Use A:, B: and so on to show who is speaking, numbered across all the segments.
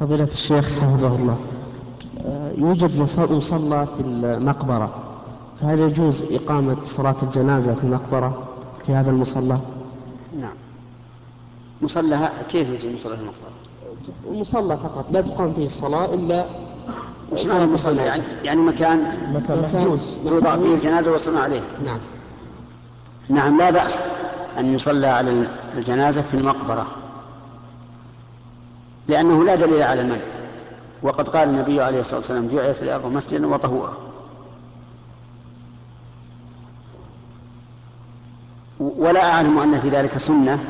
A: فضيلة الشيخ حفظه الله. آه، يوجد مصلى في المقبرة. فهل يجوز إقامة صلاة الجنازة في المقبرة في هذا المصلى؟
B: نعم. مصلى كيف يجي مصلى في المقبرة؟
A: مصلى فقط لا تقام فيه الصلاة إلا
B: وش معنى المصلى؟ يعني يعني مكان
A: مكان محجوز.
B: يوضع فيه الجنازة ويصلون عليه.
A: نعم.
B: نعم لا بأس أن يصلى على الجنازة في المقبرة. لأنه لا دليل على المنع. وقد قال النبي عليه الصلاة والسلام جعل في الأرض مسجدا وطهورا. ولا أعلم أن في ذلك سنة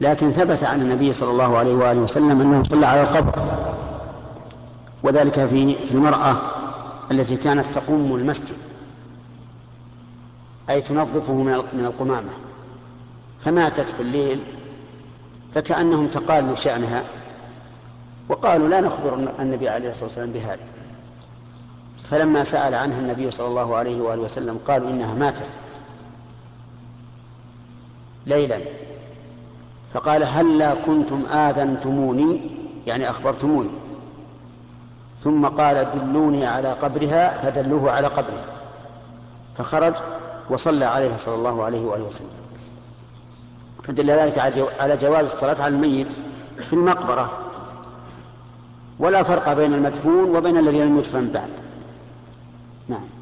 B: لكن ثبت عن النبي صلى الله عليه وآله وسلم أنه صلى على القبر. وذلك في في المرأة التي كانت تقوم المسجد أي تنظفه من القمامة. فماتت في الليل فكأنهم تقالوا شأنها وقالوا لا نخبر النبي عليه الصلاة والسلام بهذا. فلما سأل عنها النبي صلى الله عليه وآله وسلم قالوا إنها ماتت ليلا. فقال هلا هل كنتم آذنتموني؟ يعني أخبرتموني. ثم قال دلوني على قبرها فدلوه على قبرها. فخرج وصلى عليها صلى الله عليه وآله وسلم. فدل ذلك على جواز الصلاة على الميت في المقبرة. ولا فرق بين المدفون وبين الذي لم يدفن بعد. نعم.